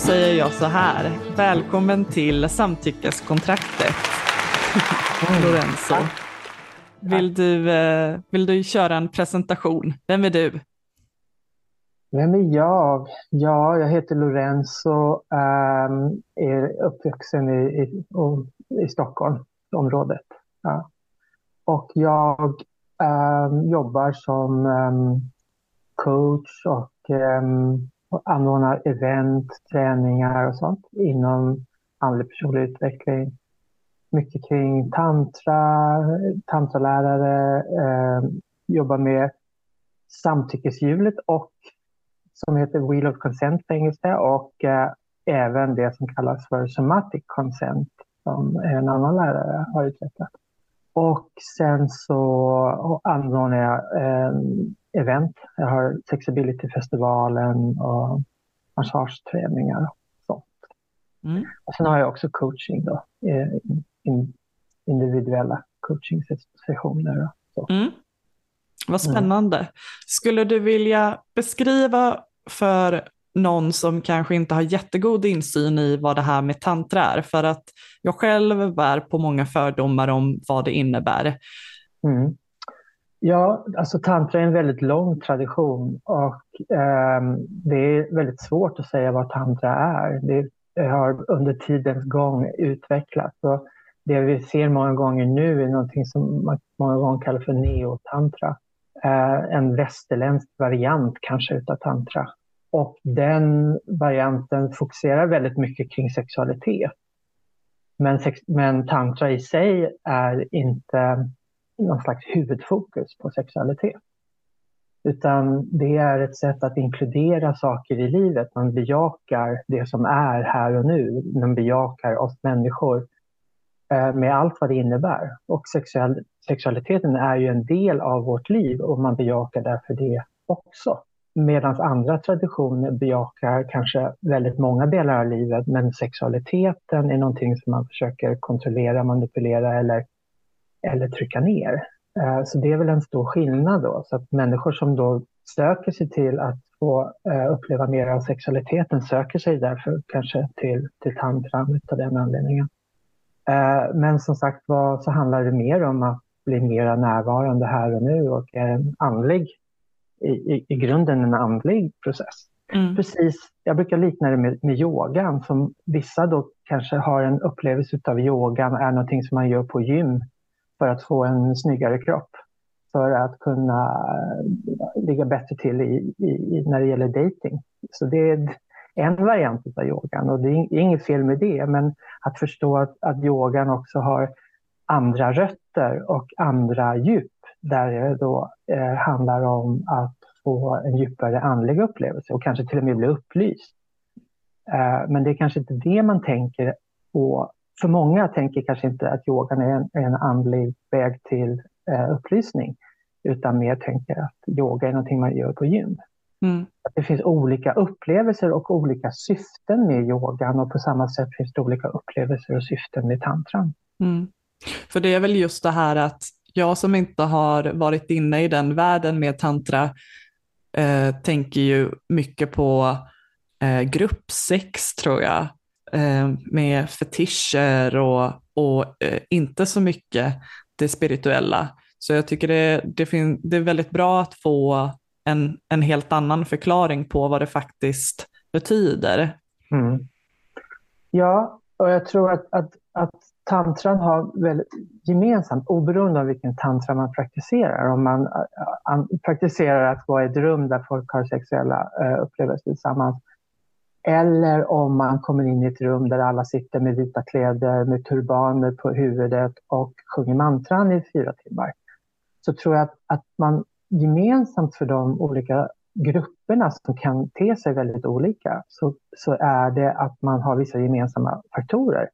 Säger jag så här. Välkommen till samtyckeskontraktet. Lorenzo. Vill du, eh, vill du köra en presentation? Vem är du? Vem är jag? Ja, jag heter Lorenzo, ehm, är uppvuxen i, i, i Stockholmsområdet. Ja. Och jag ehm, jobbar som ehm, coach och, och anordnar event, träningar och sånt inom andlig personlig utveckling. Mycket kring tantra, tantralärare, eh, jobbar med samtyckeshjulet och som heter Wheel of Consent på engelska och eh, även det som kallas för Somatic Consent som en annan lärare har utvecklat. Och sen så anordnar jag eh, event. Jag har Flexibility-festivalen och massageträningar och sånt. Mm. Och sen har jag också coaching då, in, individuella coaching-sessioner. Mm. Vad spännande. Skulle du vilja beskriva för någon som kanske inte har jättegod insyn i vad det här med tantra är? För att jag själv bär på många fördomar om vad det innebär. Mm. Ja, alltså tantra är en väldigt lång tradition och eh, det är väldigt svårt att säga vad tantra är. Det har under tidens gång utvecklats och det vi ser många gånger nu är någonting som man många gånger kallar för neotantra. Eh, en västerländsk variant kanske utav tantra. Och den varianten fokuserar väldigt mycket kring sexualitet. Men, sex, men tantra i sig är inte någon slags huvudfokus på sexualitet. Utan det är ett sätt att inkludera saker i livet. Man bejakar det som är här och nu. Man bejakar oss människor eh, med allt vad det innebär. Och sexualiteten är ju en del av vårt liv och man bejakar därför det också. Medan andra traditioner bejakar kanske väldigt många delar av livet men sexualiteten är någonting som man försöker kontrollera, manipulera eller, eller trycka ner. Eh, Så det är väl en stor skillnad då. Så att människor som då söker sig till att få eh, uppleva mer av sexualiteten söker sig därför kanske till, till tantra av den anledningen. Eh, Men som sagt var så handlar det mer om att bli mer närvarande här och nu och är en andlig, i, i, i grunden en andlig process. Mm. Precis, jag brukar likna det med, med yogan som vissa då kanske har en upplevelse av yogan är någonting som man gör på gym för att få en snyggare kropp. För att kunna eh, ligga bättre till i, i- när det gäller dating. Så det är en variant av yogan och det är inget fel med det men att förstå att, att yogan också har andra rötter och andra djup där det då eh, handlar om att få en djupare andlig upplevelse och kanske till och med bli upplyst. Eh, men det är kanske inte det man tänker på. För många tänker kanske inte att yogan är en, en andlig väg till eh, upplysning utan mer tänker att yoga är någonting man gör på gym. Mm. Att det finns olika upplevelser och olika syften med yogan och på samma sätt finns det olika upplevelser och syften med tantran. Mm. För det är väl just det här att jag som inte har varit inne i den världen med tantra eh, tänker ju mycket på eh, gruppsex tror jag, Eh, med fetischer och, och eh, inte så mycket det spirituella. Så jag tycker det, det, fin- det är väldigt bra att få en, en helt annan förklaring på vad det faktiskt betyder. Mm. Ja, och jag tror att, att, att tantran har väldigt gemensamt, oberoende av vilken tantra man praktiserar. Om man eh, an, praktiserar att vara i ett rum där folk har sexuella upplevelser tillsammans. Eller om man kommer in i ett rum där alla sitter med vita kläder, med turbaner på huvudet och sjunger mantran i fyra timmar. Så tror jag att, att man gemensamt för de olika grupperna som kan te sig väldigt olika så, så är det att man har vissa gemensamma faktorer.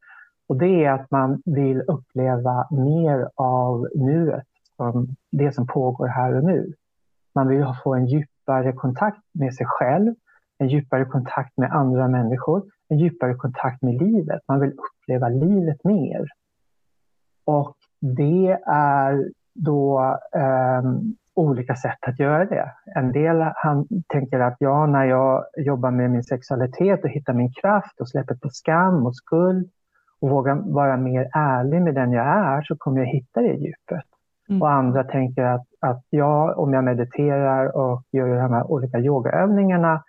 Och det är att man vill uppleva mer av nuet, som det som pågår här och nu. Man vill få en djupare kontakt med sig själv, en djupare kontakt med andra människor, en djupare kontakt med livet. Man vill uppleva livet mer. Och det är då um, olika sätt att göra det. En del han tänker att ja, när jag jobbar med min sexualitet och hittar min kraft och släpper på skam och skuld och vågar vara mer ärlig med den jag är så kommer jag hitta det djupet. Mm. Och andra tänker att, att ja, om jag mediterar och gör de här olika yogaövningarna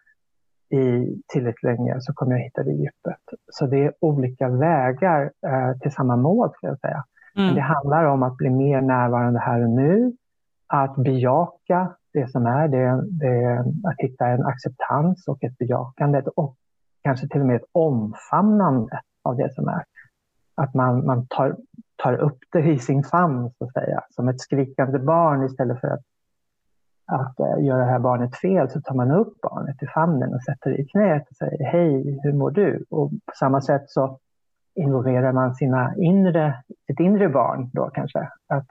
i tillräckligt länge så kommer jag hitta det djupet. Så det är olika vägar eh, till samma mål, ska jag säga. Mm. Men det handlar om att bli mer närvarande här och nu, att bejaka det som är, det, det, att hitta en acceptans och ett bejakande och kanske till och med ett omfamnande av det som är. Att man, man tar, tar upp det i sin famn, så att säga, som ett skrikande barn istället för att, att eh, äh, göra det här barnet fel så tar man upp barnet i famnen och sätter det i knät och säger hej, hur mår du? Och på samma sätt så involverar man sina inre, sitt inre barn då kanske. Att,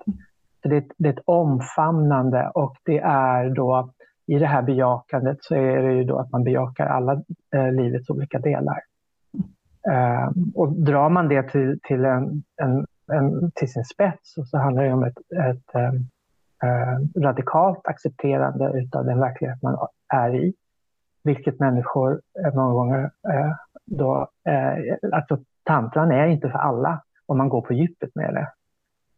så det, det är ett omfamnande och det är då i det här bejakandet så är det ju då att man bejakar alla eh, livets olika delar. Eh, och drar man det till, till, en, en, en, till sin spets så, så handlar det om ett, ett ehm, eh, radikalt accepterande av den verklighet man är i. Vilket människor eh, många gånger eh, då, eh, alltså tantran är inte för alla om man går på djupet med det.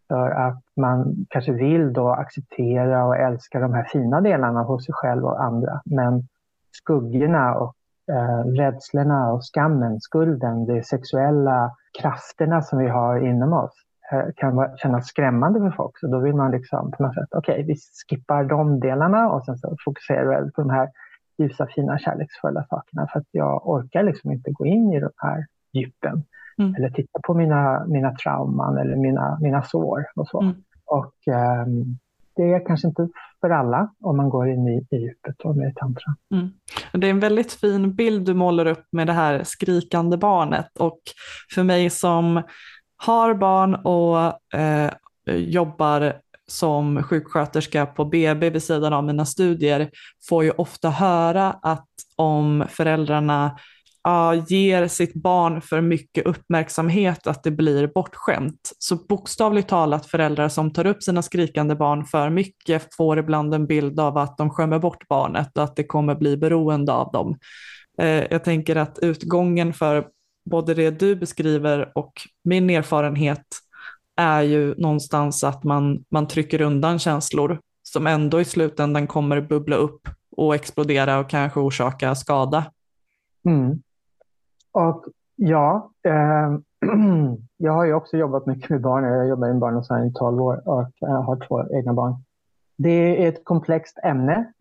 För att man kanske vill då acceptera och älska de här fina delarna hos sig själv och andra. Men skuggorna och eh, rädslorna och skammen, skulden, de sexuella krafterna som vi har inom oss kan kännas skrämmande för folk. Så då vill man liksom på något sätt, okej, okay, vi skippar de delarna och sen så fokuserar vi på de här ljusa, fina, kärleksfulla sakerna för att jag orkar liksom inte gå in i de här djupen. Mm. Eller titta på mina, mina trauman eller mina, mina sår och så. Mm. Och um, det är kanske inte för alla om man går in i, i djupet och med tantra. Mm. Det är en väldigt fin bild du målar upp med det här skrikande barnet och för mig som har barn och eh, jobbar som sjuksköterska på BB vid sidan av mina studier får ju ofta höra att om föräldrarna uh, ger sitt barn för mycket uppmärksamhet att det blir bortskämt. Så bokstavligt talat föräldrar som tar upp sina skrikande barn för mycket får ibland en bild av att de skämmer bort barnet och att det kommer bli beroende av dem. Uh, jag tänker att utgången för både det du beskriver och min erfarenhet är ju någonstans att man, man trycker undan känslor som ändå i slutändan kommer bubbla upp och explodera och kanske orsaka skada. Mm. Och ja, eh, jag har ju också jobbat mycket med barn. Jag jobbar med barnomsorg i 12 år och jag har två egna barn. Det är ett komplext ämne.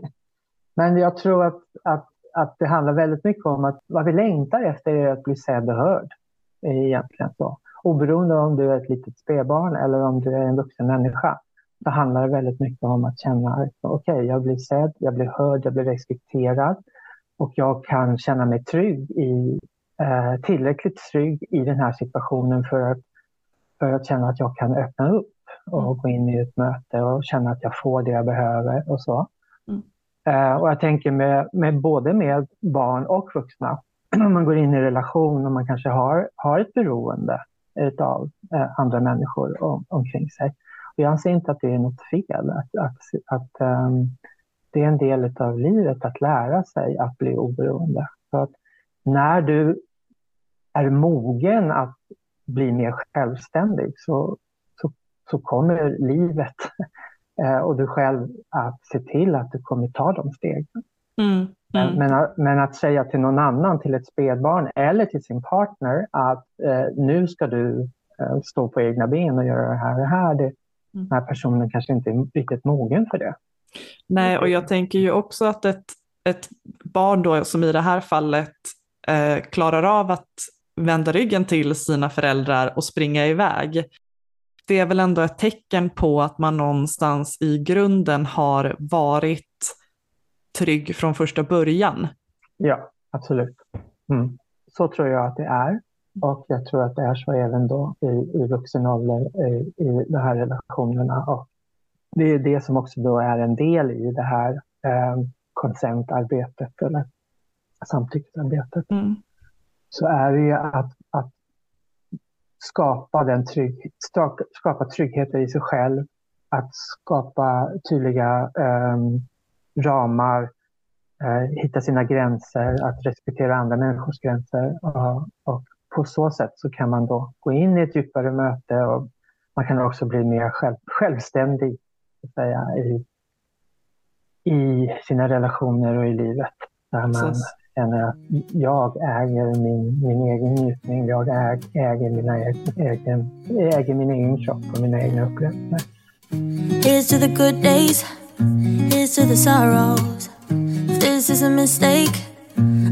Men jag tror att, att, att det handlar väldigt mycket om att vad vi längtar efter är att bli sedd och hörd. Egentligen så. Oberoende om du är ett litet spädbarn eller om du är en vuxen människa så handlar det väldigt mycket om att känna att okej, okay, jag blir sedd, jag blir hörd, jag blir respekterad och jag kan känna mig trygg i, eh, tillräckligt trygg i den här situationen för att, för att känna att jag kan öppna upp och mm. gå in i ett möte och känna att jag får det jag behöver och så. Eh, och jag tänker med, med både med barn och vuxna, om man går in i relation och man kanske har, har ett beroende av eh, andra människor om, omkring sig. Och jag anser inte att det är något fel att, att, att um, det är en del av livet att lära sig att bli oberoende. Så att när du är mogen att bli mer självständig så, så, så kommer livet och du själv att se till att du kommer ta de stegen. Mm, mm. Men, men, men, att säga till någon annan, till ett spädbarn eller till sin partner att eh, nu ska du eh, stå på egna ben och göra det här och det här. Det, mm. Den här personen kanske inte är riktigt mogen för det. Nej, och jag tänker ju också att ett, ett barn då, som i det här fallet eh, klarar av att vända ryggen till sina föräldrar och springa iväg. Det är väl ändå ett tecken på att man någonstans i grunden har varit trygg från första början. Ja, absolut. Mm. Så tror jag att det är. Och jag tror att det är så även då i, i vuxen ålder i, i de här relationerna. Och det är det som också då är en del i det här eh, konsentarbetet eller samtyckesarbetet. Mm. Så är det ju att, att skapa, den trygg, skapa trygghet i sig själv, att skapa tydliga eh, ramar, eh, hitta sina gränser, att respektera andra människors gränser. Och, och, på så sätt så kan man då gå in i ett djupare möte och man kan också bli mer själv, självständig så att säga, i, i sina relationer och i livet. Där man Precis känner att jag äger min, min egen njutning, jag äger, äger, mina egen, äger min egen kropp och mina egna upplevelser. Here's to the good days, here's to the sorrows. If this is a mistake,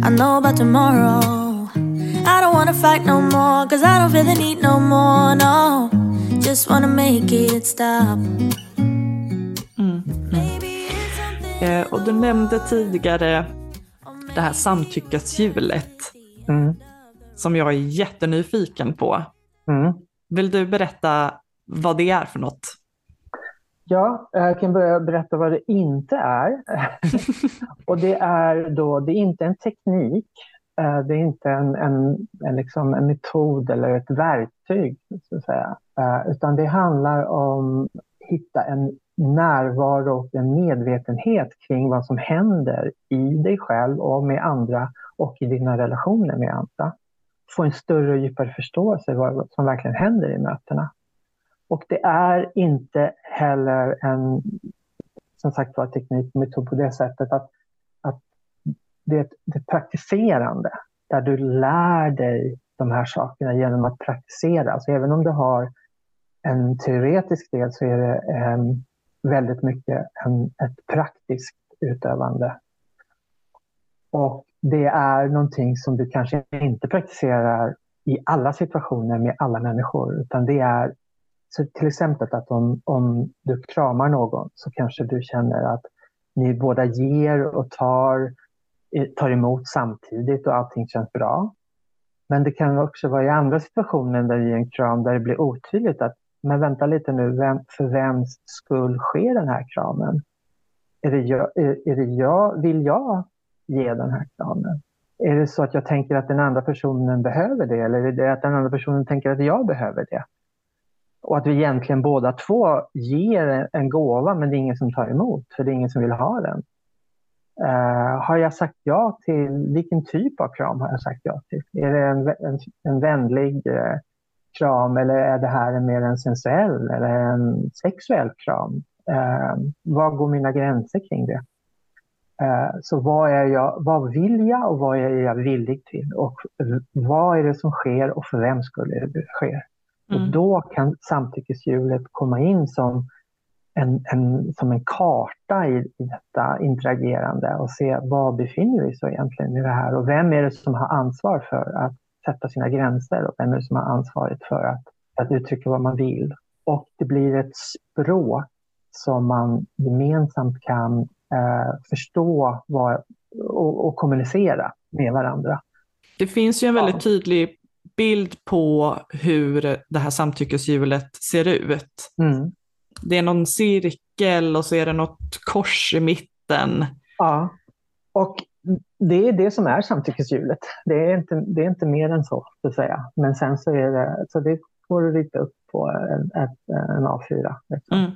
I know about tomorrow. I don't wanna fight no more, cause I don't feel the need no more, no. Just wanna make it stop. Mm. Eh, och du nämnde tidigare det här samtyckeshjulet. Mm. Som jag är jättenyfiken på. Mm. Vill du berätta vad det är för något? Ja, jag kan börja berätta vad det inte är. och det är då, det är inte en teknik Eh, det är inte en, en, en, liksom en metod eller ett verktyg, så att säga. Eh, utan det handlar om att hitta en närvaro och en medvetenhet kring vad som händer i dig själv och med andra och i dina relationer med andra. Få en större och djupare förståelse vad som verkligen händer i mötena. Och det är inte heller en som sagt var teknikmetod på det sättet att det är ett, det är praktiserande där du lär dig de här sakerna genom att praktisera. Så även om du har en teoretisk del så är det um, väldigt mycket en, ett praktiskt utövande. Och det är någonting som du kanske inte praktiserar i alla situationer med alla människor, utan det är så till exempel att om, om du kramar någon så kanske du känner att ni båda ger och tar eh, tar emot samtidigt och allting känns bra. Men det kan också vara i andra situationer där i en kram där det blir otydligt att men vänta lite nu, vem, för vems skull sker den här kramen? Är det jag, är, är det jag, vill jag ge den här kramen? Är det så att jag tänker att den andra personen behöver det eller är det att den andra personen tänker att jag behöver det? Och att vi egentligen båda två ger en gåva men det är ingen som tar emot för det är ingen som vill ha den. Uh, har jag sagt ja till, vilken typ av kram har jag sagt ja till? Är det en, en, en vänlig uh, kram eller är det här mer en sensuell eller en sexuell kram? Uh, var går mina gränser kring det? så vad, är jag, vad vill jag och vad är jag villig till? Och vad är det som sker och för vem skulle det ske? Mm. Och då kan samtyckeshjulet komma in som en, en, som en karta i, i detta interagerande och se var befinner vi oss egentligen i det här och vem är det som har ansvar för att sätta sina gränser och vem är det som har ansvaret för att, att uttrycka vad man vill. Och det blir ett språk som man gemensamt kan eh, förstå vad, och, och, kommunicera med varandra. Det finns ju en väldigt tydlig bild på hur det här samtyckeshjulet ser ut. Mm. Det är någon cirkel och så är det något kors i mitten. Ja, och det är det som är samtyckeshjulet. Det är inte, det är inte mer än så, så att säga. Men sen så är det, så det går att rita upp på en, en A4. Liksom. Mm.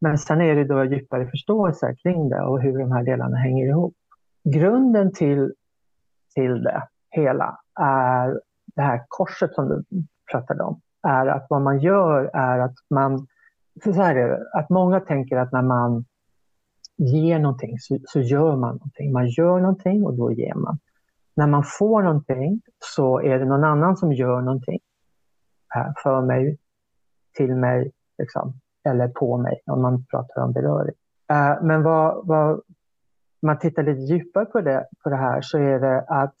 Men sen är det då djupare förståelse kring det och hur de här delarna hänger ihop. Grunden till, till det hela är det här korset som du pratade om. Är att vad man gör är att man så här är det, att många tänker att när man ger någonting så, så, gör man någonting. Man gör någonting och då ger man. När man får någonting så är det någon annan som gör någonting för mig, till mig liksom, eller på mig om man pratar om beröring. Eh, men vad, vad man tittar lite djupare på det, på det här så är det att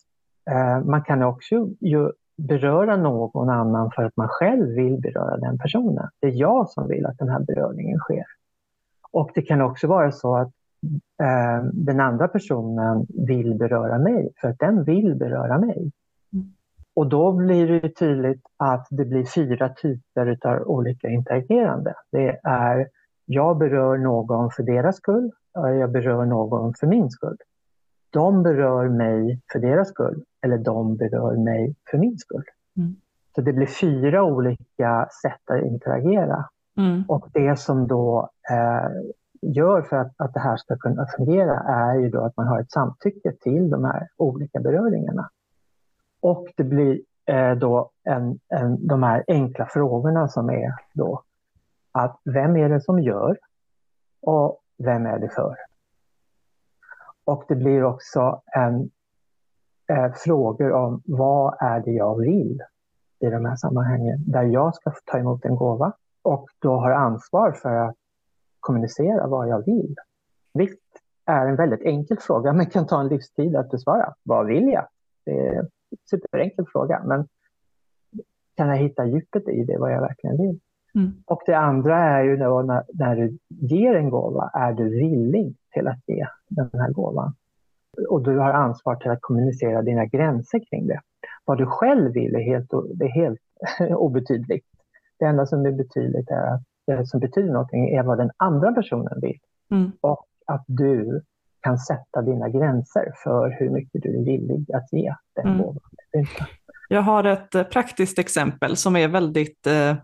eh, man kan också ju beröra någon annan för att man själv vill beröra den personen. Det är jag som vill att den här beröringen sker. Och det kan också vara så att eh, den andra personen vill beröra mig, för att den vill beröra mig. Mm. Och då blir det tydligt att det blir fyra typer av olika interagerande. Det är jag berör någon för deras skull, jag berör någon för min skull. De berör mig för deras skull, eller de berör mig för min skull. Mm. Så det blir fyra olika sätt att interagera. Mm. Och det som då Eh, gör för att, att det här ska kunna fungera är ju då att man har ett samtycke till de här olika beröringarna. Och det blir eh, då en, en, de här enkla frågorna som är då att vem är det som gör och vem är det för? Och det blir också en, eh, frågor om vad är det jag vill i de här sammanhangen, där jag ska ta emot en gåva och då har ansvar för att kommunicera vad jag vill. Visst är en väldigt enkel fråga, men kan ta en livstid att besvara. Vad vill jag? Det är en superenkel fråga, men kan jag hitta djupet i det, vad jag verkligen vill? Mm. Och det andra är ju då när, när du ger en gåva, är du villig till att ge den här gåvan? Och du har ansvar till att kommunicera dina gränser kring det. Vad du själv vill är helt, är helt obetydligt. Det enda som är betydligt är att som betyder någonting är vad den andra personen vill. Mm. Och att du kan sätta dina gränser för hur mycket du är villig att ge den mm. gåvan. Jag har ett eh, praktiskt exempel som är väldigt eh,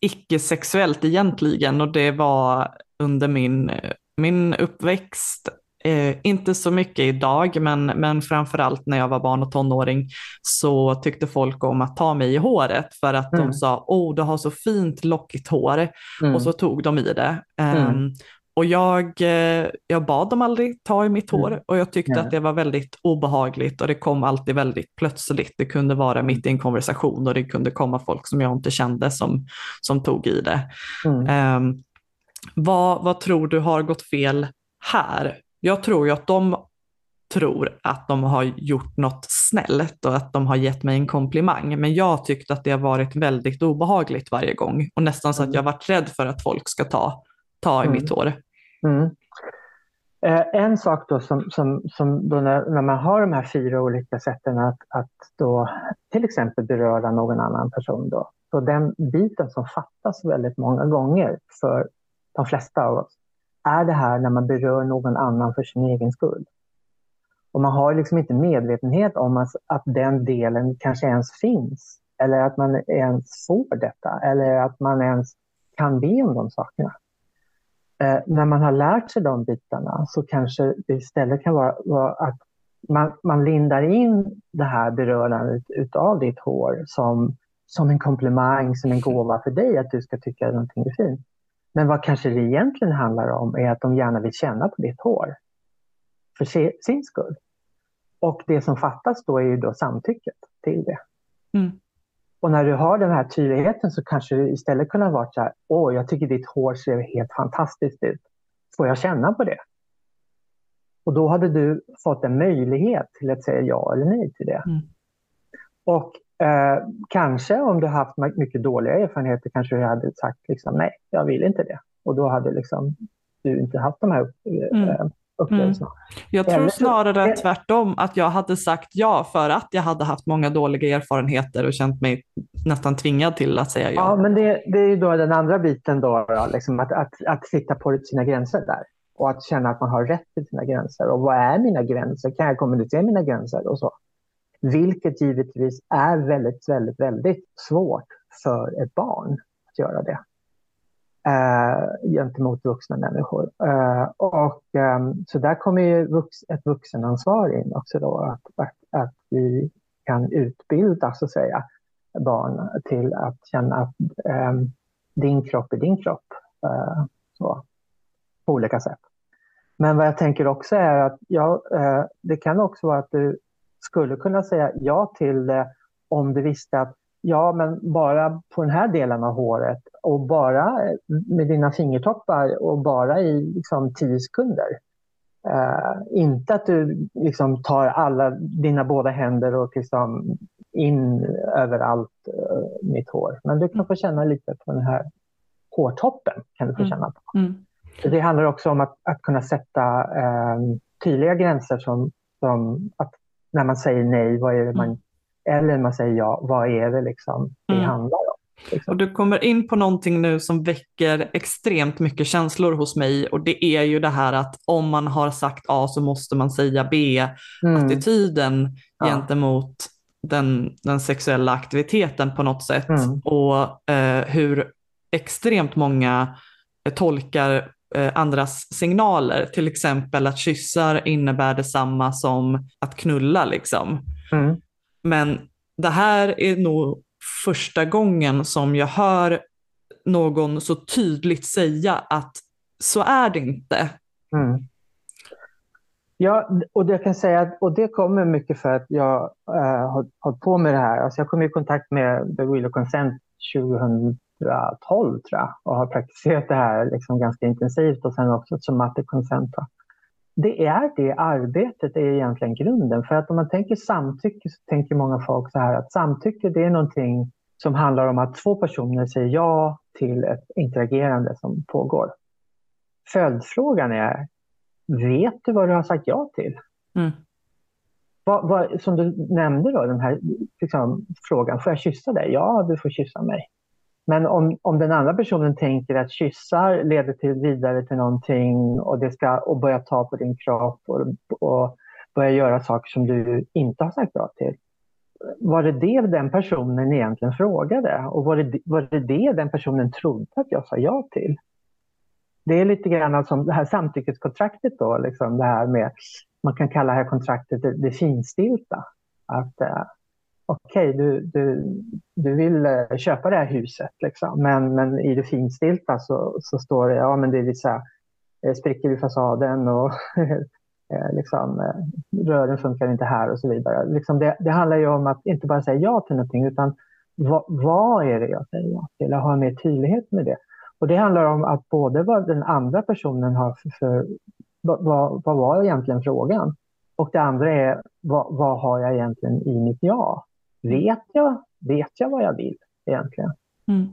icke-sexuellt egentligen och det var under min, eh, min uppväxt Eh, inte så mycket idag, men, men framförallt när jag var barn och tonåring så tyckte folk om att ta mig i håret för att mm. de sa, åh du har så fint lockigt hår mm. och så tog de i det. Um, och jag, eh, jag bad dem aldrig ta i mitt hår mm. och jag tyckte att det var väldigt obehagligt och det kom alltid väldigt plötsligt. Det kunde vara mitt i en konversation och det kunde komma folk som jag inte kände som, som tog i det. Um, vad, vad tror du har gått fel här? Jag tror ju att de tror att de har gjort något snällt och att de har gett mig en komplimang. Men jag tyckte att det har varit väldigt obehagligt varje gång och nästan så att jag varit rädd för att folk ska ta, ta i mm. mitt hår. Mm. Eh, en sak då som, som, som då när, när, man har de här fyra olika sätten att, att då till exempel beröra någon annan person då. Så den biten som fattas väldigt många gånger för de flesta av oss är det här när man berör någon annan för sin egen skull. Och man har liksom inte medvetenhet om att, att den delen kanske ens finns. Eller att man ens får detta. Eller att man ens kan be om de sakerna. Eh, när man har lärt sig de bitarna så kanske det istället kan vara, vara att man, man lindar in det här berörandet utav ditt hår som, som en komplimang, som en gåva för dig, att du ska tycka att någonting är fint. Men vad kanske det egentligen handlar om är att de gärna vill känna på ditt hår. För sin skull. Och det som fattas då är ju då samtycket till det. Mm. Och när du har den här tydligheten så kanske du istället kunna vara så här, åh, jag tycker ditt hår ser helt fantastiskt ut. Får jag känna på det? Och då hade du fått en möjlighet till att säga ja eller nej till det. Mm. Och Eh, kanske om du haft mycket dåliga erfarenheter kanske du hade sagt liksom, nej, jag vill inte det. Och då hade liksom, du inte haft de här eh, mm. upplevelserna. Mm. Jag tror Eller, snarare så, tvärtom, att jag hade sagt ja för att jag hade haft många dåliga erfarenheter och känt mig nästan tvingad till att säga ja. Ja, men det, det är ju då den andra biten då, då liksom att, att, att sitta på sina gränser där och att känna att man har rätt till sina gränser. Och vad är mina gränser? Kan jag kommunicera mina gränser? och så? Vilket givetvis är väldigt, väldigt, väldigt svårt för ett barn att göra det eh, gentemot vuxna människor. Eh, och, eh, så där kommer ju vux, ett vuxenansvar in också då, att, att, att, vi kan utbilda så att säga barn till att känna att eh, din kropp är din kropp. Eh, så, på olika sätt. Men vad jag tänker också är att ja, eh, det kan också vara att du skulle kunna säga ja till det om du visste att ja, men bara på den här delen av håret och bara med dina fingertoppar och bara i liksom, tio sekunder. Uh, inte att du liksom, tar alla dina båda händer och liksom, in överallt uh, mitt hår. Men du kan få känna lite på den här hårtoppen. kan du få mm. känna på. Mm. Det handlar också om att, att kunna sätta eh, tydliga gränser som, som att när man säger nej, vad är det man, mm. eller när man säger ja, vad är det liksom det mm. handlar om? Liksom. Och du kommer in på någonting nu som väcker extremt mycket känslor hos mig och det är ju det här att om man har sagt A så måste man säga B. Mm. Attityden ja. gentemot den, den sexuella aktiviteten på något sätt mm. och eh, hur extremt många tolkar andras signaler, till exempel att kyssar innebär detsamma som att knulla liksom. Mm. Men det här är nog första gången som jag hör någon så tydligt säga att så är det inte. Mm. Ja, och det kan säga och det kommer mycket för att jag äh, har hållit på med det här. Alltså jag kom i kontakt med The Will of Consent 2012 tror jag och har praktiserat det här liksom ganska intensivt och sen också somatic consent. Det är det arbetet är egentligen grunden. För att om man tänker samtycke så tänker många folk så här att samtycke det är någonting som handlar om att två personer säger ja till ett interagerande som pågår. Följdfrågan är, vet du vad du har sagt ja till? Mm. Vad, vad, som du nämnde då, den här liksom, frågan, får jag kyssa dig? Ja, du får kyssa mig. Men om, om den andra personen tänker att kyssar leder till vidare till någonting och, det ska, och börja ta på din kropp och, och börja göra saker som du inte har sagt ja till. Var det det den personen egentligen frågade? Och var det, var det det den personen trodde att jag sa ja till? Det är lite grann alltså som det här samtyckeskontraktet då, liksom det här med, man kan kalla det här kontraktet det, det finstilta. Att, eh, okej, okay, du, du, du vill eh, köpa det här huset, liksom. men, men i det finstilta så, så står det, ja men det är vissa eh, sprickor i fasaden och eh, liksom, rören funkar inte här och så vidare. Liksom det, det, handlar ju om att inte bara säga ja till någonting utan vad, vad är det jag säger ja till? Att ha mer tydlighet med det. Och det handlar om att både vad den andra personen har för, för vad, vad var egentligen frågan? Och det andra är vad, vad har jag egentligen i mitt ja? Vet jag, vet jag vad jag vill egentligen? Mm.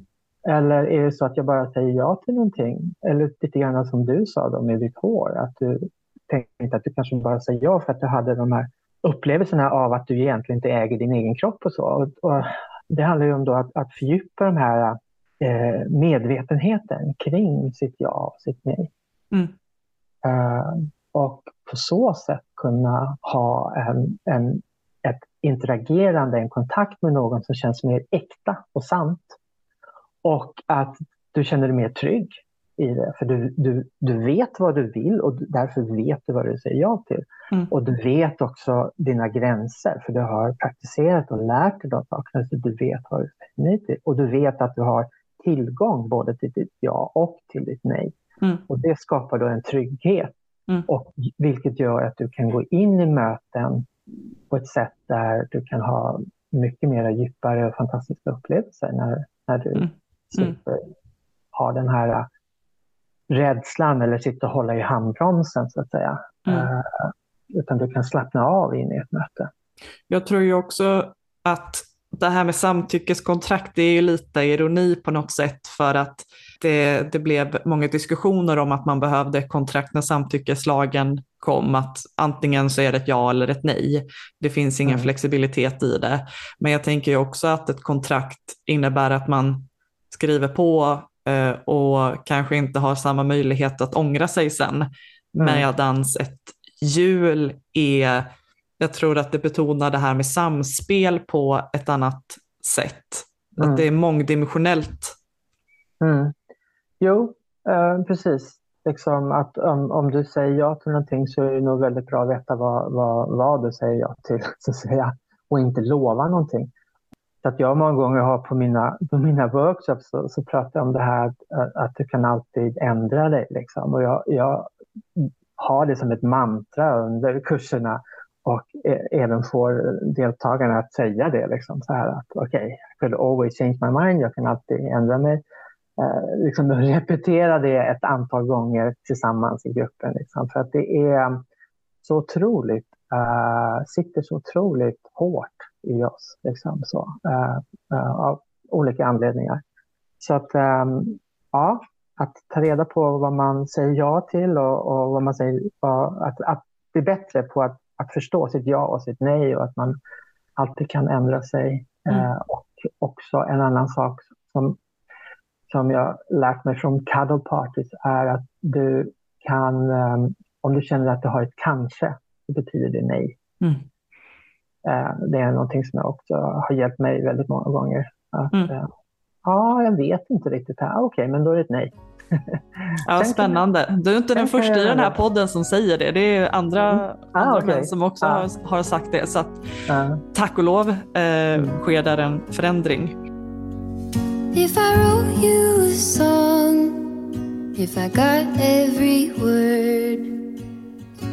Eller är det så att jag bara säger ja till någonting? Eller lite grann som du sa då med ditt hår, att du tänkte att du kanske bara säger ja för att du hade de här upplevelserna av att du egentligen inte äger din egen kropp och så. Och, och det handlar ju om då att, att fördjupa den här eh, medvetenheten kring sitt ja och sitt nej. Mm. Uh, och på så sätt kunna ha en, en ett interagerande, en kontakt med någon som känns mer äkta och sant. Och att du känner dig mer trygg i det. För du, du, du vet vad du vill och därför vet du vad du säger ja till. Mm. Och du vet också dina gränser för du har praktiserat och lärt dig de sakerna så du vet vad du säger nej till. Och du vet att du har tillgång både till ditt ja och till ditt nej. Mm. Och det skapar då en trygghet. Mm. Och, vilket gör att du kan gå in i möten på ett sätt där du kan ha mycket mer djupare och fantastiska upplevelser när, när du mm. slipper mm. ha den här äh, rädslan eller sitta och hålla i handbromsen så att säga. Mm. Uh, utan du kan slappna av in i ett möte. Jag tror ju också att det här med samtyckeskontrakt, det är ju lite ironi på något sätt för att det, det blev många diskussioner om att man behövde kontrakt när samtyckeslagen kom, att antingen så är det ett ja eller ett nej. Det finns ingen mm. flexibilitet i det. Men jag tänker ju också att ett kontrakt innebär att man skriver på eh, och kanske inte har samma möjlighet att ångra sig sen. Mm. Medans ett jul är jag tror att det betonar det här med samspel på ett annat sätt. Mm. Att det är mångdimensionellt. Mm. Jo, eh, precis. Liksom att om, om du säger ja till någonting så är det nog väldigt bra att veta vad, vad, vad du säger ja till så att säga, och inte lova någonting. Så att jag många gånger har på mina, på mina workshops så, så pratar jag om det här att, att du kan alltid ändra dig. Liksom. Och jag, jag har det som ett mantra under kurserna och e, även får deltagarna att säga det. Liksom, så här att okej, okay, I could always change my mind, jag kan alltid ändra mig. Eh, liksom repetera det ett antal gånger tillsammans i gruppen. Liksom, för att det är så otroligt, uh, sitter så otroligt hårt i oss. Liksom, så, uh, uh, av olika anledningar. Så att um, ja, att ta reda på vad man säger ja till och, och vad man säger, att, att bli bättre på att, att förstå sitt ja och sitt nej och att man alltid kan ändra sig. Mm. Eh, och också en annan sak som, som jag lärt mig från cuddle parties är att du kan, um, om du känner att du har ett kanske, så betyder det nej. Mm. Uh, det är någonting som jag också har hjälpt mig väldigt många gånger. Att, mm. uh, ja, jag vet inte riktigt. Okej, okay, men då är det ett nej. ja, spännande. Du är inte den första i den här podden som säger det. Det är andra, mm. ah, andra okay. män som också ah. har, har, sagt det. Så att, ah. tack och lov eh, mm. sker där en förändring. If I wrote you a song If I got every word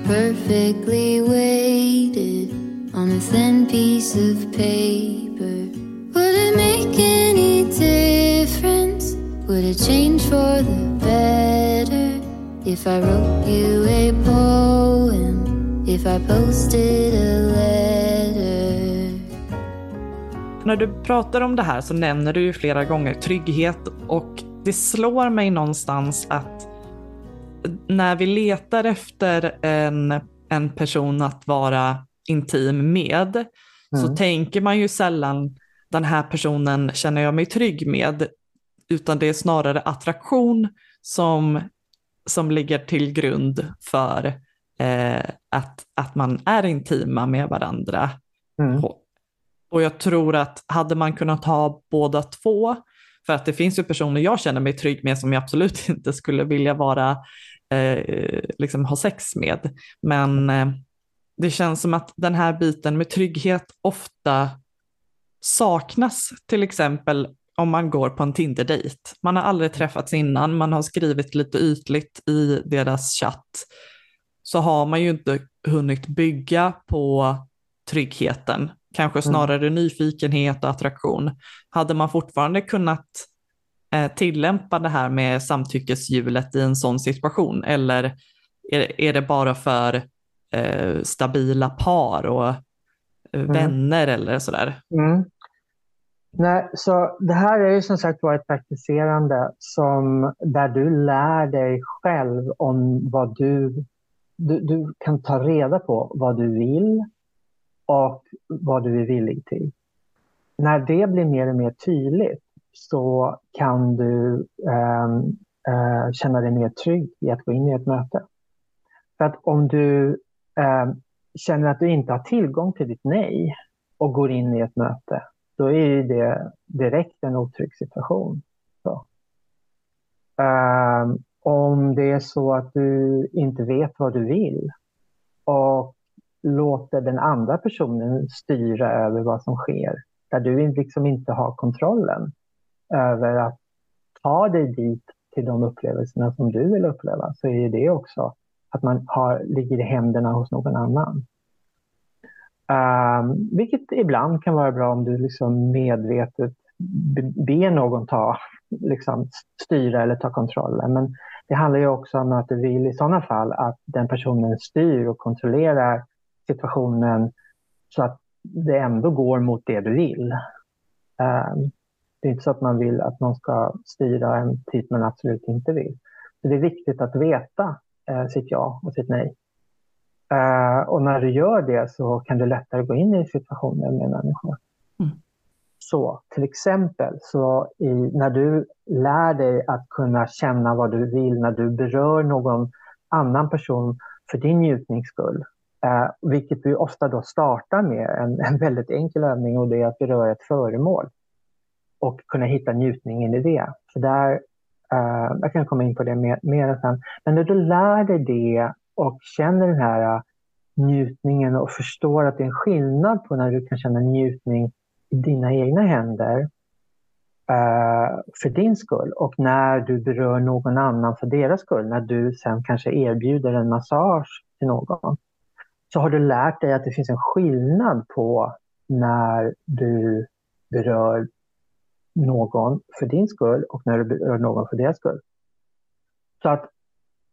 perfectly weighted on a thin piece of paper Would it make any difference? Would it change for the better if I wrote you a poem? If I posted a letter? När du pratar om det här så nämner du ju flera gånger trygghet och det slår mig någonstans att när vi letar efter en, en person att vara intim med mm. så tänker man ju sällan den här personen känner jag mig trygg med utan det är snarare attraktion som, som ligger till grund för eh, att, att man är intima med varandra. Mm. Och jag tror att hade man kunnat ha båda två, för att det finns ju personer jag känner mig trygg med som jag absolut inte skulle vilja vara, eh, liksom ha sex med. Men eh, det känns som att den här biten med trygghet ofta saknas, till exempel om man går på en Tinder-dejt. Man har aldrig träffats innan, man har skrivit lite ytligt i deras chatt. Så har man ju inte hunnit bygga på tryggheten, kanske mm. snarare mm. nyfikenhet och attraktion. Hade man fortfarande kunnat eh, tillämpa det här med samtyckeshjulet i en sån situation eller är, är det bara för eh, stabila par och eh, mm. vänner eller sådär? Mm. Nej, så det här är ju som sagt var ett praktiserande som, där du lär dig själv om vad du, du... Du kan ta reda på vad du vill och vad du är villig till. När det blir mer och mer tydligt så kan du eh, eh, känna dig mer trygg i att gå in i ett möte. För att om du eh, känner att du inte har tillgång till ditt nej och går in i ett möte då är det direkt en otrygg situation. Um, om det är så att du inte vet vad du vill och låter den andra personen styra över vad som sker, där du liksom inte har kontrollen över att ta dig dit till de upplevelserna som du vill uppleva, så är det också att man har, ligger i händerna hos någon annan. Um, vilket ibland kan vara bra om du liksom medvetet ber någon ta, liksom, styra eller ta kontrollen. Men det handlar ju också om att du vill i sådana fall att den personen styr och kontrollerar situationen så att det ändå går mot det du vill. Um, det är inte så att man vill att någon ska styra en typ man absolut inte vill. Så det är viktigt att veta uh, sitt ja och sitt nej. Uh, och när du gör det så kan du lättare gå in i situationer med människor. Mm. Så till exempel så i, när du lär dig att kunna känna vad du vill när du berör någon annan person för din njutnings skull. Eh, vilket vi ofta då startar med en, en, väldigt enkel övning och det är att beröra ett föremål. Och kunna hitta njutningen i det. Så där, eh, jag kan komma in på det mer, mer sen. Men när du lär dig det och känner den här eh, njutningen och förstår att det är en skillnad på när du kan känna njutning i dina egna händer eh, för din skull och när du berör någon annan för deras skull, när du sen kanske erbjuder en massage till någon, så har du lärt dig att det finns en skillnad på när du berör någon för din skull och när du berör någon för deras skull. Så att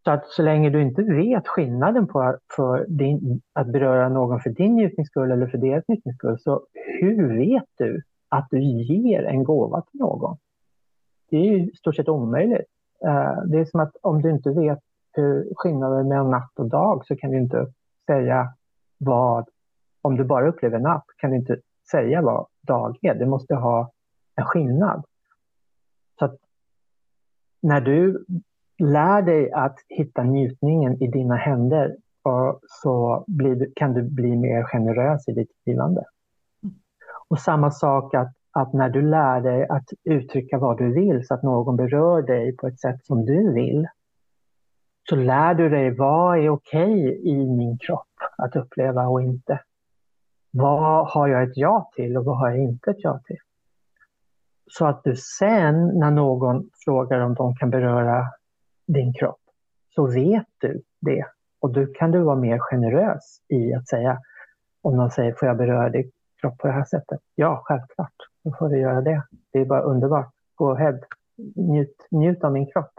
så att så länge du inte vet skillnaden på för din, att beröra någon för din njutnings skull eller för deras njutnings skull så hur vet du att du ger en gåva till någon? Det är ju i stort sett omöjligt. Eh, det är som att om du inte vet hur skillnaden mellan natt och dag så kan du inte säga vad, om du bara upplever natt kan du inte säga vad dag är. Du måste ha en skillnad. Så att när du lär dig att hitta njutningen i dina händer så blir, kan du bli mer generös i ditt givande. Och samma sak att, att när du lär dig att uttrycka vad du vill så att någon berör dig på ett sätt som du vill så lär du dig vad är okej i min kropp att uppleva och inte. Vad har jag ett ja till och vad har jag inte ett ja till? Så att du sen när någon frågar om de kan beröra din kropp så vet du det. Och då kan du vara mer generös i att säga om någon säger får jag beröra din kropp på det här sättet? Ja, självklart. Då får du göra det. Det är bara underbart. Go ahead. Njut, njut av min kropp.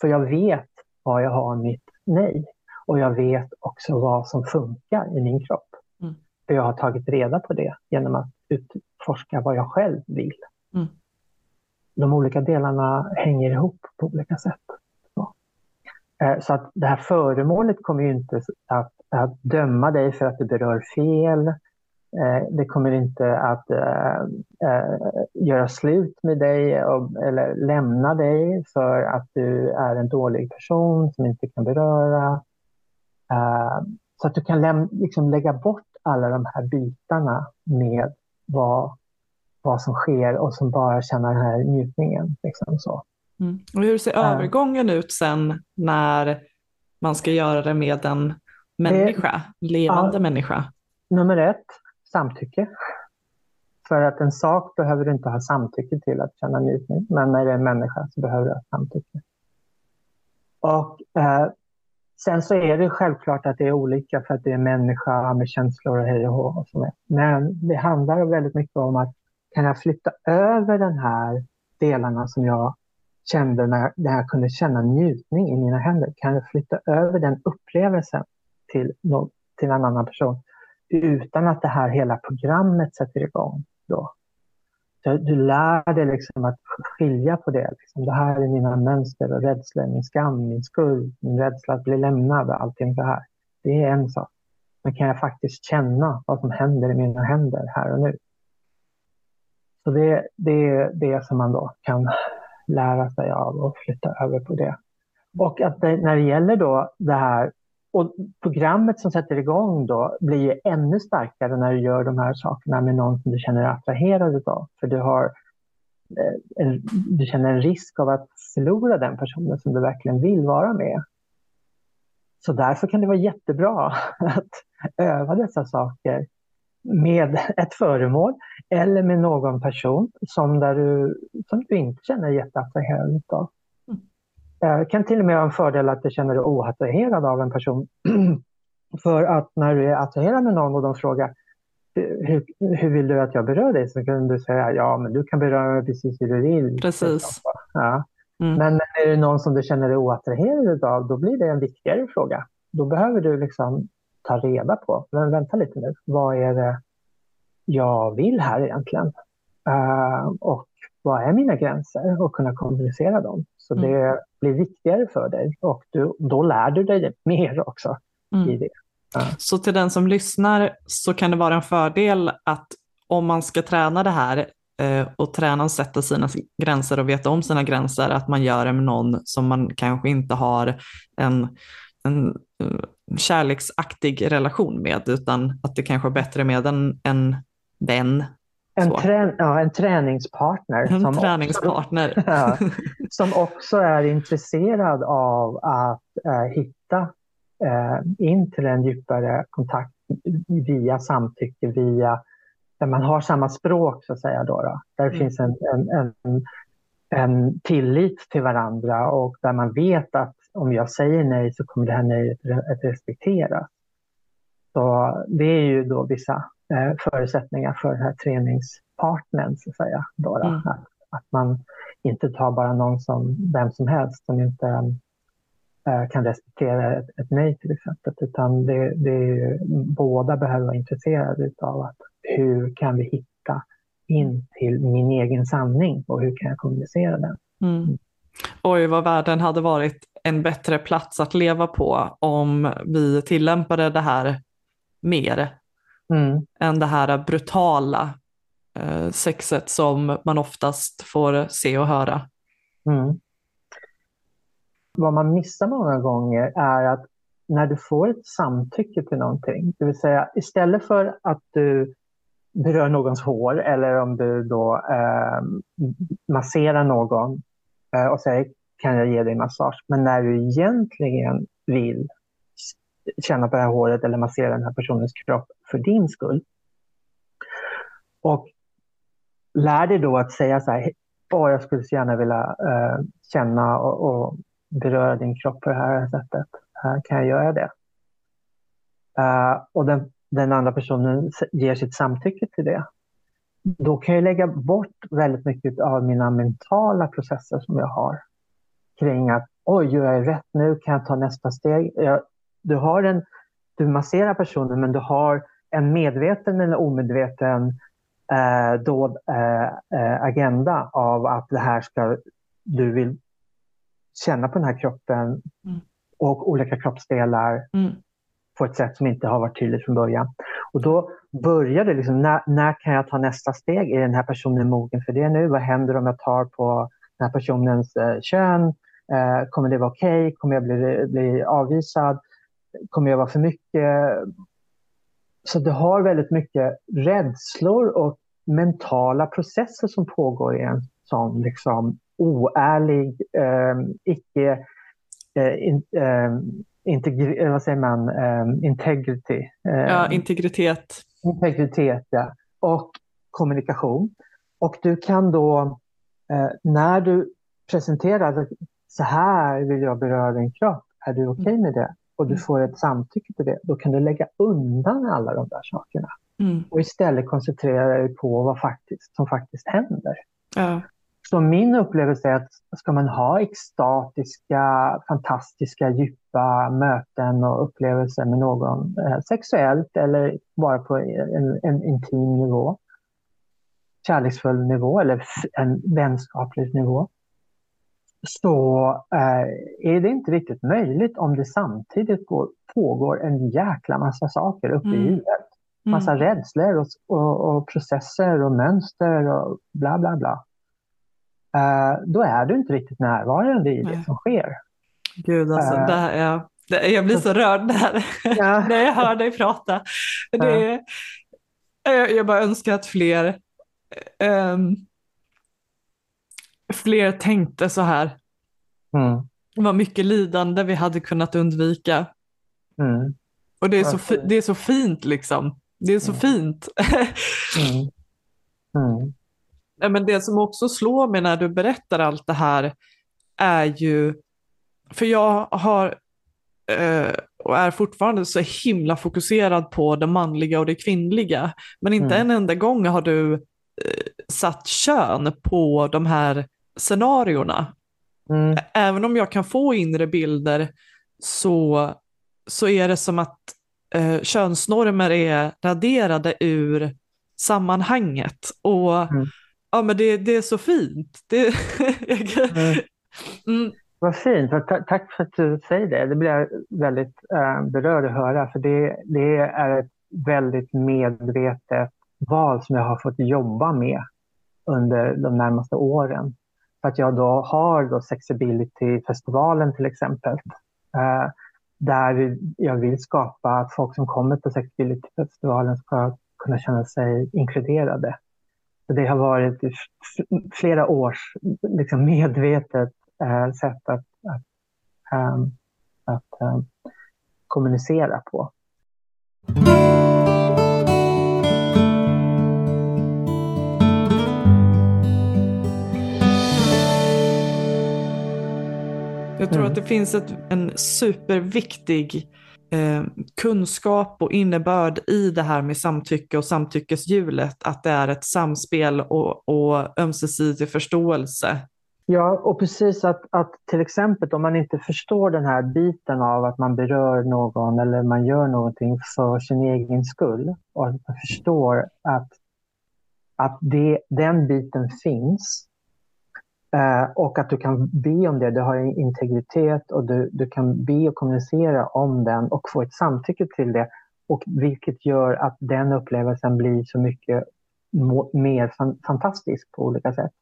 För jag vet var jag har mitt nej. Och jag vet också vad som funkar i min kropp. Mm. För jag har tagit reda på det genom att utforska vad jag själv vill. Mm. De olika delarna hänger ihop på olika sätt. Så, eh, så att det här föremålet kommer ju inte att, att döma dig för att du berör fel. Eh, det kommer inte att äh, äh, göra slut med dig och, eller lämna dig för att du är en dålig person som inte kan beröra. Så att du kan liksom lägga bort alla de här bitarna med vad, vad som sker och som bara känner den här njutningen. Liksom så. Mm. Och hur ser uh, övergången ut sen när man ska göra det med en människa, det, levande uh, människa? Nummer ett, samtycke. För att en sak behöver du inte ha samtycke till att känna njutning, men när det är en människa så behöver du ha samtycke. Och eh, Sen så är det självklart att det är olika för att det är en människa med känslor och hej och hå. Och Men det handlar väldigt mycket om att kan jag flytta över den här delarna som jag kände när, när jag kunde känna njutning i mina händer. Kan jag flytta över den upplevelsen till, till en annan person utan att det här hela programmet sätter igång då. Så du lär dig liksom att skilja på det. Liksom, det här är mina mönster och rädslor, min skam, min skuld, min rädsla att bli lämnad och allting det här. Det är en sak. Men kan jag faktiskt känna vad som händer i mina händer här och nu? Så det, det är det som man då kan lära sig av och flytta över på det. Och att det, när det gäller då det här och programmet som sätter igång då blir ännu starkare när du gör de här sakerna med någon som du känner dig attraherad av. För du, har, eh, en, du känner en risk av att förlora den personen som du verkligen vill vara med. Så därför kan det vara jättebra att öva dessa saker med ett föremål eller med någon person som, där du, som du inte känner dig jätteattraherad av. Det kan till och med vara en fördel att du känner dig oattraherad av en person. För att när du är attraherad med någon och de frågar hur, hur vill du att jag berör dig? Så kan du säga ja, men du kan beröra mig precis hur du vill. Precis. Ja. Mm. Men är det någon som du känner dig oattraherad av, då blir det en viktigare fråga. Då behöver du liksom ta reda på, men vänta lite nu, vad är det jag vill här egentligen? Uh, och vad är mina gränser och kunna kommunicera dem. Så mm. det blir viktigare för dig och du, då lär du dig mer också mm. i det. Ja. Så till den som lyssnar så kan det vara en fördel att om man ska träna det här eh, och träna och sätta sina gränser och veta om sina gränser, att man gör det med någon som man kanske inte har en, en uh, kärleksaktig relation med, utan att det kanske är bättre med en, en vän en, trän ja, en träningspartner. En som träningspartner. Också, ja, som också är intresserad av att äh, hitta äh, in till en djupare kontakt via samtycke, via där man har samma språk så att säga. Då, då där mm. finns en, en, en, en, tillit till varandra och där man vet att om jag säger nej så kommer det här nejet att respekteras. Så det är ju då vissa eh, förutsättningar för den här träningspartnern, så att säga. Då, mm. att, att, man inte tar bara någon som vem som helst som inte eh, kan respektera ett, ett, nej till exempel, utan det, det är, båda behöver vara intresserade av att hur kan vi hitta in till min egen sanning och hur kan jag kommunicera den? Mm. Oj, vad världen hade varit en bättre plats att leva på om vi tillämpade det här mer Mm. än det här brutala eh, sexet som man oftast får se och höra. Mm. Vad man missar många gånger är att när du får ett samtycke till någonting, det vill säga istället för att du berör någons hår eller om du då eh, masserar någon eh, och säger kan jag ge dig massage, men när du egentligen vill känna på det här håret eller massera den här personens kropp för din skull. Och lär dig då att säga så här, Åh, jag skulle så gärna vilja eh, känna och, och, beröra din kropp på det här sättet. Här kan jag göra det? Uh, och den, den andra personen ger sitt samtycke till det. Då kan jag lägga bort väldigt mycket av mina mentala processer som jag har kring att oj, gör jag rätt nu? Kan jag ta nästa steg? Jag, du, har en, du masserar personen men du har en medveten eller omedveten eh, dold eh, eh, agenda av att det här ska, du vill känna på den här kroppen mm. och olika kroppsdelar mm. på ett sätt som inte har varit tydligt från början. Och då börjar det liksom, när, när kan jag ta nästa steg? Är den här personen mogen för det nu? Vad händer om jag tar på den här personens eh, kön? Eh, kommer det vara okej? Okay? Kommer jag bli, bli avvisad? Kommer jag vara för mycket? Så du har väldigt mycket rädslor och mentala processer som pågår i en sån liksom, oärlig, eh, icke eh, in, eh, integri, vad säger man, eh, integrity. Eh, ja, integritet. Integritet, ja. Och kommunikation. Och du kan då, eh, när du presenterar så här vill jag beröra din kropp, är du okej okay mm. med det? Och du mm. får ett samtycke till det, då kan du lägga undan alla de där sakerna. Mm. Och istället koncentrera dig på vad faktiskt, som faktiskt händer. Ja. Så min upplevelse är att ska man ha extatiska, fantastiska, djupa möten och upplevelser med någon eh, sexuellt eller bara på en, en intim nivå, kärleksfull nivå eller en vänskaplig nivå, så eh, är det inte riktigt möjligt om det samtidigt går, pågår en jäkla massa saker uppe mm. i huvudet. Massa mm. rädslor och, och, och, processer och mönster och bla bla bla. Uh, då är du inte riktigt närvarande i det som sker. Gud, alltså, uh, det här, ja, det, jag blir så rörd där, ja. när jag hör dig prata. Det, jag, jag bara önskar att fler, um, fler tänkte så här. Mm. Vad mycket lidande vi hade kunnat undvika. Mm. Och det är, så, det är så fint liksom. Det är så mm. fint. mm. Mm. Men det som också slår mig när du berättar allt det här är ju, för jag har eh, och är fortfarande så himla fokuserad på det manliga och det kvinnliga. Men inte mm. en enda gång har du eh, satt kön på de här scenarierna. Mm. Även om jag kan få inre bilder så, så är det som att eh, könsnormer är raderade ur sammanhanget. Och mm. ja, men det, det är så fint. Det, mm. mm. Vad fint. Tack för att du säger det. Det blir jag väldigt äh, berörd att höra. För det, det är ett väldigt medvetet val som jag har fått jobba med under de närmaste åren. För att jag då har då Sexability-festivalen till exempel. Eh, där jag vill skapa att folk som kommer på Sexability-festivalen ska kunna känna sig inkluderade. Så det har varit flera års liksom medvetet eh, sätt att, att, um, att um, kommunicera på. Jag tror mm. att det finns ett, en superviktig eh, kunskap och innebörd i det här med samtycke och samtyckeshjulet, att det är ett samspel och, och ömsesidig förståelse. Ja, och precis att, att till exempel om man inte förstår den här biten av att man berör någon eller man gör någonting för sin egen skull och att man förstår att, att det, den biten finns Eh, och att du kan be om det. Du har integritet och du, du kan be och kommunicera om den och få ett samtycke till det. Och vilket gör att den upplevelsen blir så mycket mer fantastisk på olika sätt.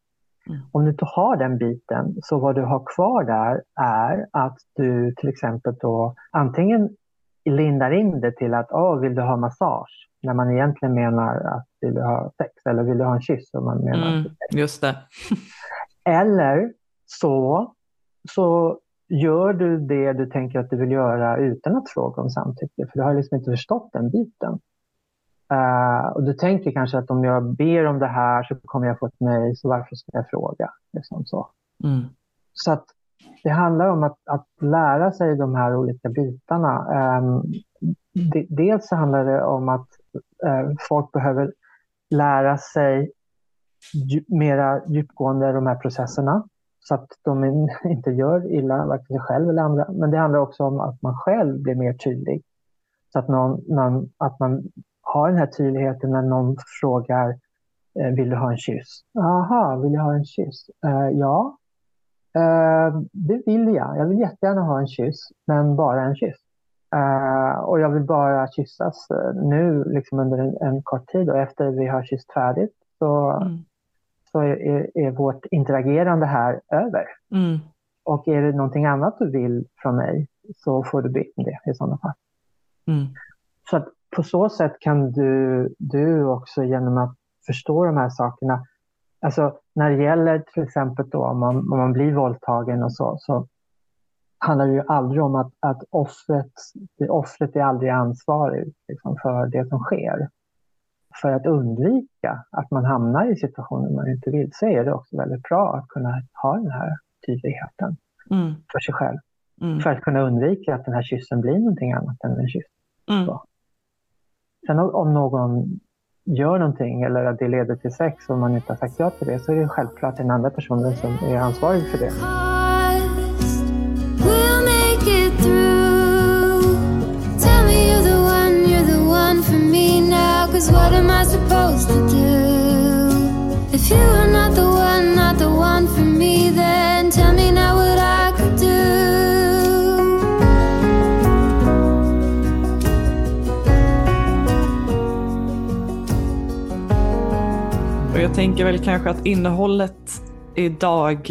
Mm. Om du inte har den biten, så vad du har kvar där är att du till exempel då antingen lindar in det till att oh, vill du ha massage? När man egentligen menar att vill du ha sex eller vill du ha en kyss? Om man menar mm, just det. Eller så, så gör du det du tänker att du vill göra utan att fråga om samtycke, för du har liksom inte förstått den biten. Uh, och du tänker kanske att om jag ber om det här så kommer jag få ett nej, så varför ska jag fråga? Liksom så. Mm. så att det handlar om att, att lära sig de här olika bitarna. Um, de, dels så handlar det om att uh, folk behöver lära sig mera djupgående de här processerna så att de inte gör illa varken sig själv eller andra. Men det handlar också om att man själv blir mer tydlig. Så att, någon, någon, att man har den här tydligheten när någon frågar eh, vill du ha en kyss? Aha, vill jag ha en kyss? Uh, ja, uh, det vill jag. Jag vill jättegärna ha en kyss, men bara en kyss. Uh, och jag vill bara kyssas nu liksom under en, en, kort tid och efter vi har kysst färdigt så, mm så är, är, vårt interagerande här över. Mm. Och är det någonting annat du vill från mig så får du be om det i sådana fall. Mm. Så att på så sätt kan du, du också genom att förstå de här sakerna, alltså när det gäller till exempel då om man, om man blir våldtagen och så, så handlar det ju aldrig om att, att offret, offret är aldrig ansvarig liksom, för det som sker. För att undvika att man hamnar i situationer man inte vill så är det också väldigt bra att kunna ha den här tydligheten mm. för sig själv. Mm. För att kunna undvika att den här kyssen blir någonting annat än en kyss. Mm. Sen om någon gör någonting eller att det leder till sex och man inte har sagt ja till det så är det självklart den andra personen som är ansvarig för det. Tänker väl kanske att innehållet idag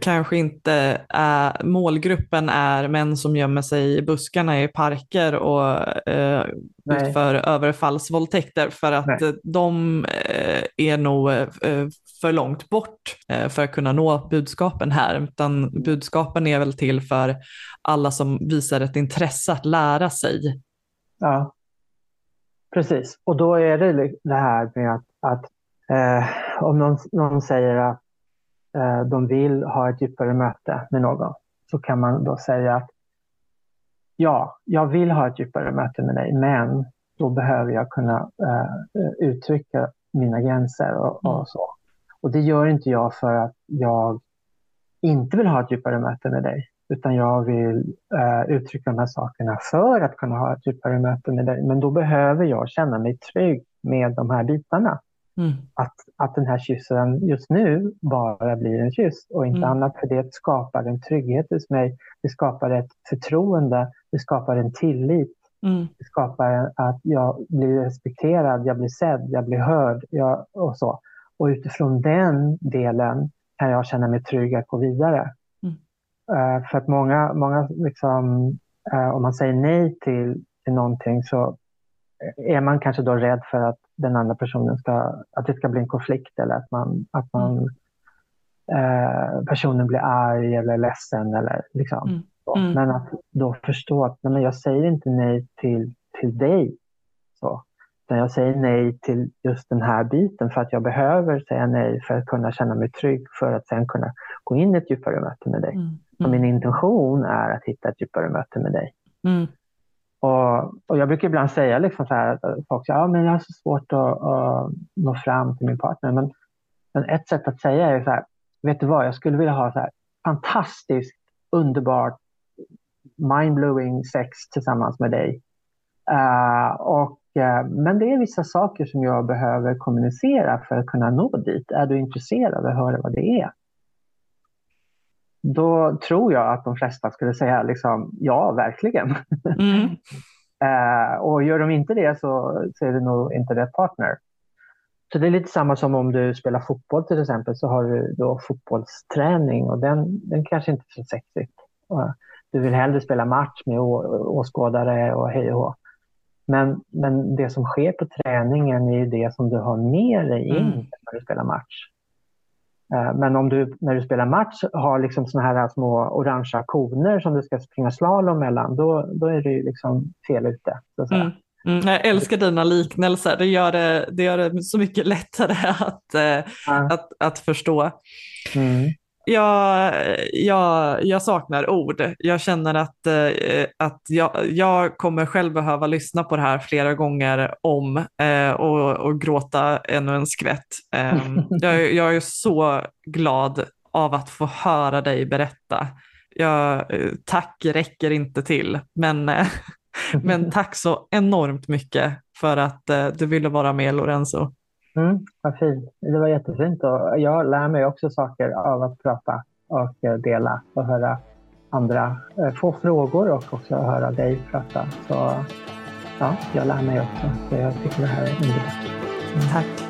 kanske inte är, målgruppen är män som gömmer sig i buskarna i parker och eh, utför överfallsvåldtäkter för att Nej. de eh, är nog eh, för långt bort eh, för att kunna nå budskapen här, utan budskapen är väl till för alla som visar ett intresse att lära sig. Ja, precis. Och då är det det här med att, att eh, om någon, någon säger att eh, de vill ha ett djupare möte med någon så kan man då säga att ja, jag vill ha ett djupare möte med dig, men då behöver jag kunna eh, uttrycka mina gränser och, och, mm. så. Och det gör inte jag för att jag inte vill ha ett djupare möte med dig, utan jag vill eh, uttrycka de här sakerna för att kunna ha ett djupare möte med dig. Men då behöver jag känna mig trygg med de här bitarna. Mm. Att, att den här kyssen just nu bara blir en kyss och inte mm. annat. För det skapar en trygghet hos mig. Det skapar ett förtroende. Det skapar en tillit. Mm. Det skapar att jag blir respekterad, jag blir sedd, jag blir hörd jag, och så. Och utifrån den delen kan jag känna mig trygg att gå vidare. Uh, för att många, många liksom, uh, om man säger nej till, till någonting så är man kanske då rädd för att den andra personen ska, att det ska bli en konflikt eller att man, att man mm. eh, personen blir arg eller ledsen eller liksom. Mm. Mm. Men att då förstå att nej, men jag säger inte nej till, till dig. Så. Utan jag säger nej till just den här biten för att jag behöver säga nej för att kunna känna mig trygg för att sen kunna gå in i ett djupare möte med dig. Mm. Mm. min intention är att hitta ett djupare möte med dig. Och, och, jag brukar ibland säga liksom så här att folk säger ja, men jag har så svårt att, att nå fram till min partner. Men, men, ett sätt att säga är så här, vet du vad, jag skulle vilja ha så här fantastiskt, underbart, mindblowing sex tillsammans med dig. Uh, och, uh, men det är vissa saker som jag behöver kommunicera för att kunna nå dit. Är du intresserad av att höra vad det är? Då tror jag att de flesta skulle säga liksom, ja, verkligen. Mm. uh, och gör de inte det så, så är det nog inte rätt partner. Så det är lite samma som om du spelar fotboll till exempel så har du då fotbollsträning och den, den kanske inte är så sexigt. Du vill hellre spela match med åskådare och hej och hå. Men, men det som sker på träningen är det som du har med dig in mm. när du spelar match. Eh, men om du när du spelar match har liksom såna här små orangea koner som du ska springa slalom mellan, då, då är du liksom fel ute. Mm. Mm, jag älskar dina liknelser, det gör det, det, gör det så mycket lättare att, eh, ja. att, att förstå. Mm. Jag, jag, jag saknar ord. Jag känner att, eh, att jag, jag kommer själv behöva lyssna på det här flera gånger om eh, och, och gråta ännu en skvätt. Eh, jag, jag är så glad av att få höra dig berätta. Jag, tack räcker inte till, men Men tack så enormt mycket för att eh, du ville vara med Lorenzo. Mm, vad fint. Det var jättefint och jag lär mig också saker av att prata och eh, dela och höra andra eh, få frågor och också höra dig prata. Så ja, jag lär mig också. Så jag tycker det här är underbart. Mm. Tack.